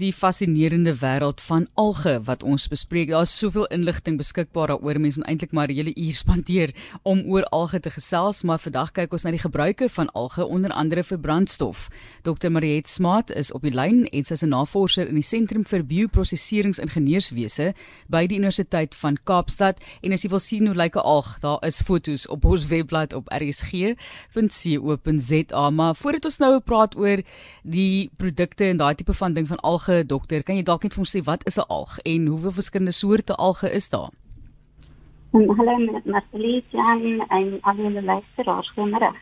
die fascinerende wêreld van alge wat ons bespreek. Daar's soveel inligting beskikbaar daaroor. Mense moet eintlik maar 'n hele uur spandeer om oor alge te gesels, maar vandag kyk ons na die gebruike van alge onder andere vir brandstof. Dr. Mariet Smart is op die lyn en sy is 'n navorser in die Sentrum vir Bioprosesseringsingenieurswese by die Universiteit van Kaapstad. En as jy wil sien hoe lyk 'n alg, daar is foto's op ons webblad op rsg.co.za. Maar voordat ons nou praat oor die produkte en daai tipe van ding van alge dokter, kan jy dalk net vir ons sê wat is 'n alg en hoeveel verskillende soorte alge is daar? En hallo Marcelie, Jan en al die luisteraars, goeiemôre.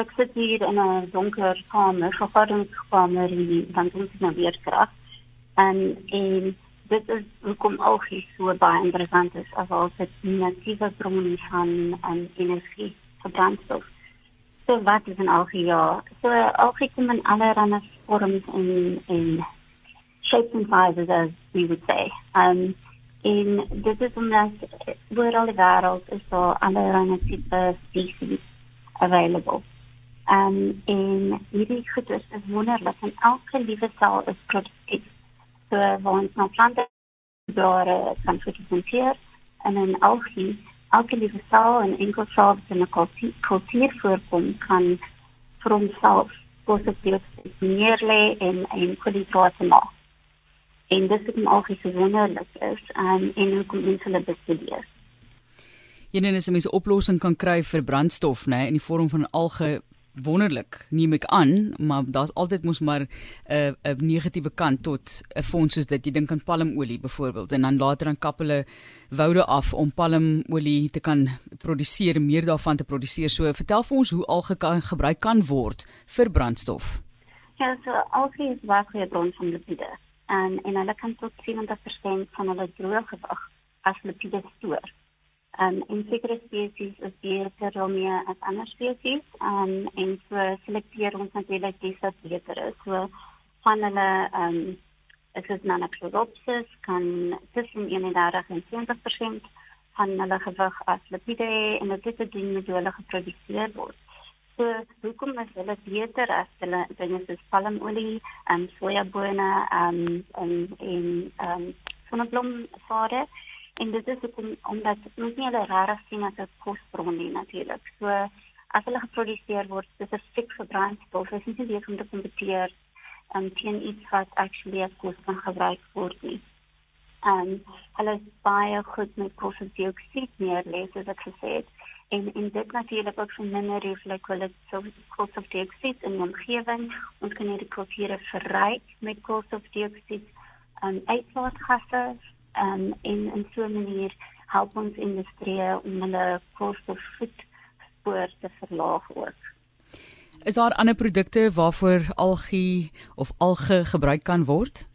Ek sit hier in 'n donker kamer, vergaderingskamer in van ons nou weer krag. En en dit is hoekom alge so baie interessant is as al dit natiewe bronne van en energie vir brandstof. So wat is 'n alge? Ja, so alge kom in allerlei vorms en en shapes and sizes as we would say. Um in dit is omdat oor al die wêreld is daar allerlei tipe species available. Um in hierdie goeders is wonderlik en elke liewe sel is produktief. So waar ons nou plante blare kan fotosinteer en in algie elke liewe sel en enkel sel wat in 'n kultuur voorkom kan vir homself positief neerlê en en koolhidrate maak en dis wat algies so wonderlik is um, en hoe kom mense hulle bestudeer. Jene is 'n mens 'n oplossing kan kry vir brandstof nê in die vorm van alge wonderlik neem ek aan maar daar's altyd mos maar 'n uh, 'n negatiewe kant tot 'n fonds soos dit. Jy dink aan palmolie byvoorbeeld en dan later dan kap hulle woude af om palmolie te kan produseer meer daarvan te produseer. So vertel vir ons hoe alge kan gebruik kan word vir brandstof. Ja so alge is baie 'n bron van lipide en en hulle kan tot 70% van hulle droë gewig as lipide stoor. Um, en sekere spesies is beter om meer as ander spesies um, en so selekteer ons natuurlik dis wat beter is. So van hulle um is dit Nanochloropsis kan tussen 31 en 20% van hulle gewig as lipide en dit is 'n ding wat hulle geproduseer word. So hoekom is hulle beter as hulle dinge soos palmolie en sojabone um, en en um sonneblomsade en dit is hoekom omdat ons nie hulle regtig sien as 'n kosbron nie natuurlik. So as hulle geproduseer word spesifiek vir brandstof, is nie weer om te kompeteer um, teen iets wat actually as kos kan gebruik word nie. Um hulle is baie goed met koolstofdioksied neerlê, soos ek gesê het en en dit natuurlik ook verminder so koolstofdioksied in die omgewing. Ons kan hierdie kulture verryk met koolstofdioksied en uitlaatgasse en in in so 'n manier help ons industrie om hulle koolstofvoetspoor te verlaag ook. Is daar ander produkte waarvoor algie of alge gebruik kan word?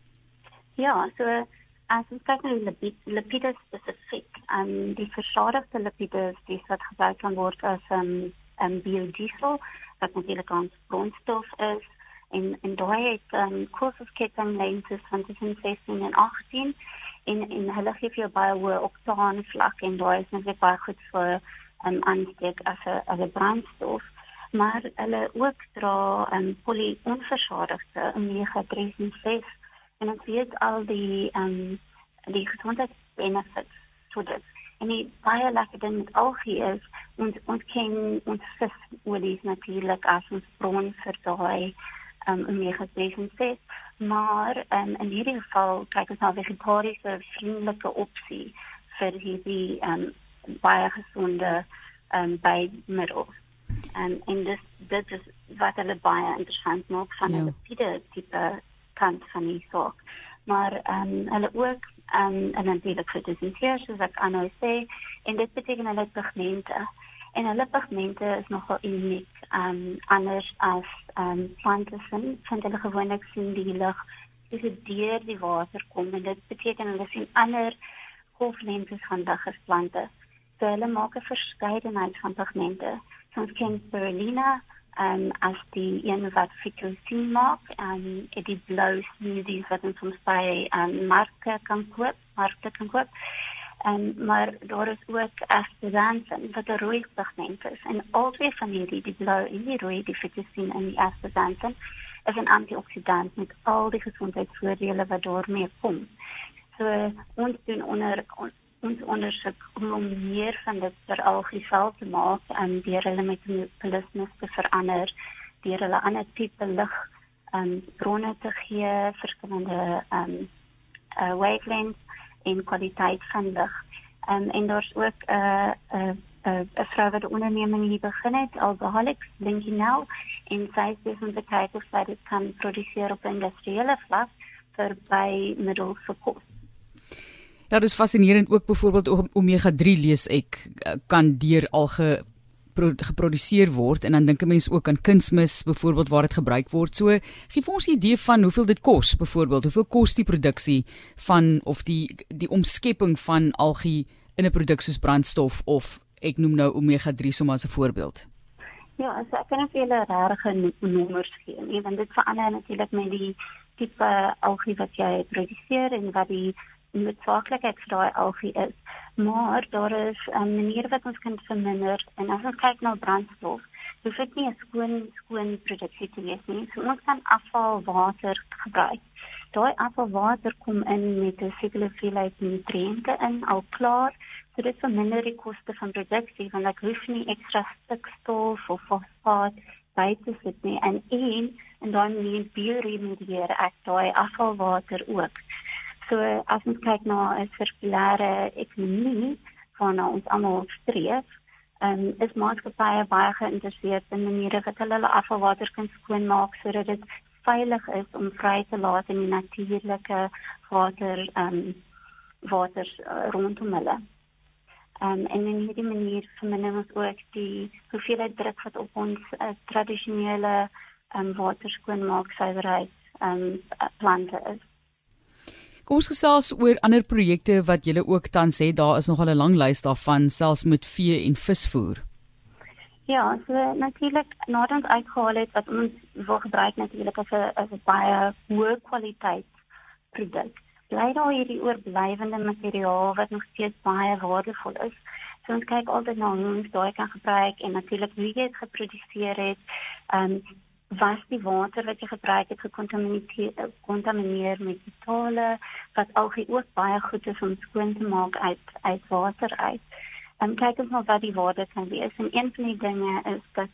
Ja, so as ons kyk na die lipide spesifiek um, die versadigde lipides dis wat gebruik kan word as 'n um, um, biodiesel wat natuurlik ons grondstof is. En en daai het um, koolstofketting lengtes van tussen 16 en 18 en en hulle gee vir jou baie hoë oktaan vlak en daai is net baie goed vir 'n um, aansteek as 'n as 'n brandstof. Maar hulle ook dra 'n um, polyonversadigde omega 3 en 6 en ons weet al die um, die gesondheidsbenefits so dit. En die baie lekker ding met algie is ons ons ken ons visolies natuurlik as ons bron vir daai um omega 3 maar um, in hierdie geval kyk ons na vegetariese vriendelike opsie vir hierdie um baie gesonde um bymiddels. En en dis dit is wat hulle baie interessant maak van ja. die tipe kant van die saak. Maar um hulle ook um, en natuurlik fotosintees soos ek aanhou sê en dit beteken hulle pigmente. En hulle pigmente is nogal uniek um anders as um plante sien vind hulle gewoonlik sien die lig dis deur die water kom en dit beteken hulle sien ander golflengtes van lig as plante so hulle maak 'n verskeidenheid van pigmente. Soos ken spirulina um, as die een wat fitosien maak en um, die blou smoothies wat ons soms by um, marke kan koop, markte kan koop. En um, maar daar is ook astaxanthin wat 'n rooi pigment is en albei van hierdie die blou en die rooi die fitosien en die astaxanthin is 'n antioksidant met al die gesondheidsvoordele wat daarmee kom. So ons doen onder on, ons ondersoek om meer van dit vir algesel te maak en deur hulle metabolisme te verander, deur hulle ander tipe lig en bronne te gee, verskillende ehm um, uh, wavelengths en kwaliteit van lig. Um, en daar's ook 'n uh, 'n uh, 'n uh, vrou wat 'n onderneming hier begin het, Alcoholics Linking Now, en sy sê het kyk of sy dit kan produseer op 'n industriële vlak vir by middels vir kos. Ja, dit is fascinerend ook byvoorbeeld omega 3 lees ek eh, kan deur alge geproduseer word en dan dink 'n mens ook aan kunsmis byvoorbeeld waar dit gebruik word. So gee vir ons 'n idee van hoeveel dit kos byvoorbeeld, hoeveel kos die produksie van of die die omskepping van algie in 'n produk soos brandstof of ek noem nou omega 3 sommer as 'n voorbeeld. Ja, as ek kan vir julle regte nommers gee, nie, want dit verander natuurlik met die tipe algie wat jy produseer en wat die noodsaaklikheid vir daai algie is. Maar daar is 'n um, manier wat ons kan verminder en as ons kyk na brandstof, hoef dit nie 'n skoon skoon produksie te wees nie. So ons kan afvalwater gebruik. Daai afvalwater kom in met 'n sekere hoeveelheid nutriënte in al klaar. So dit verminder die koste van produksie want ek hoef nie ekstra stikstof of fosfaat by te sit nie en een en dan nie bioremedieer ek daai afvalwater ook. So as ons kyk na 'n sirkulêre ekonomie waarna ons almal streef, um, is maatskappye baie geïnteresseerd in maniere wat hulle hulle afvalwater kan skoonmaak sodat dit veilig is om vry te laat in die natuurlike water um water uh, rondom hulle. Um, en in hierdie manier verminder ons ook die hoeveelheid druk wat op ons uh, tradisionele um, waterskoonmaak suiwerheid um, plante is. Kom ons gesels oor ander projekte wat julle ook tans het. Daar is nogal 'n lang lys daarvan, selfs met vee en visvoer. Ja, so natuurlik nadat ons uitgehaal het wat ons wil gebruik natuurlik as 'n as 'n baie hoë kwaliteit produk. Bly daar hierdie oorblywende materiaal wat nog steeds baie waardevol is. So ons kyk altyd na hoe ons daai kan gebruik en natuurlik wie dit geproduseer het. Ehm um, was die water wat jy gebruik het gekontamineer met metale wat algie ook baie goed is om skoon te maak uit uit water uit. En kyk ons maar wat die waarde kan wees. En een van die dinge is dat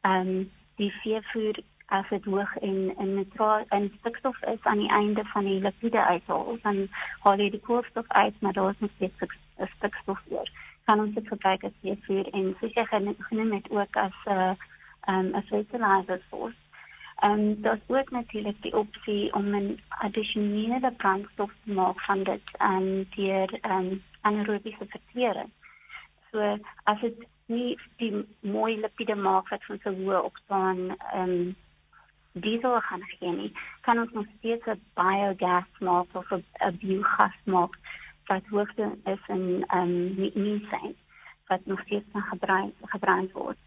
ehm um, die veevoer as dit hoog en en metraal en stikstof is aan die einde van die lipide uithaal, dan haal jy die koolstof uit, maar daar is nog steeds stikstof hier. Kan ons dit gebruik as veevoer en seker genoem met ook as 'n uh, um, as fertilizer source. Um, dat ook natuurlijk die optie om een additionele brandstof te maken van dit um, door um, anaerobische verteren. So, als het niet die mooie lipide maakt wat van zo'n hoge opstaan um, diesel gaan geven, kan ons nog steeds een biogas maken of een biogas maken wat hoogte is in um, methane wat nog steeds gebruikt wordt.